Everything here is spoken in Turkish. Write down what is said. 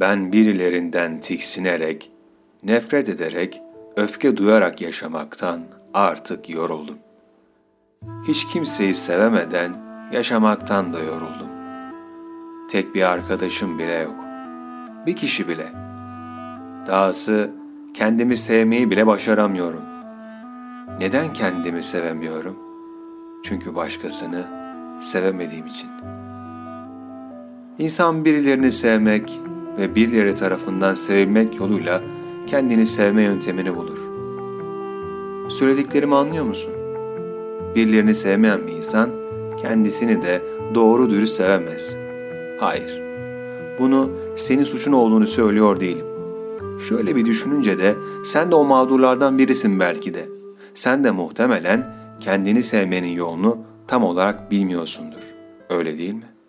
Ben birilerinden tiksinerek, nefret ederek, öfke duyarak yaşamaktan artık yoruldum. Hiç kimseyi sevemeden yaşamaktan da yoruldum. Tek bir arkadaşım bile yok. Bir kişi bile. Dahası kendimi sevmeyi bile başaramıyorum. Neden kendimi sevemiyorum? Çünkü başkasını sevemediğim için. İnsan birilerini sevmek ve birileri tarafından sevilmek yoluyla kendini sevme yöntemini bulur. Söylediklerimi anlıyor musun? Birilerini sevmeyen bir insan kendisini de doğru dürüst sevemez. Hayır. Bunu senin suçun olduğunu söylüyor değilim. Şöyle bir düşününce de sen de o mağdurlardan birisin belki de. Sen de muhtemelen kendini sevmenin yolunu tam olarak bilmiyorsundur. Öyle değil mi?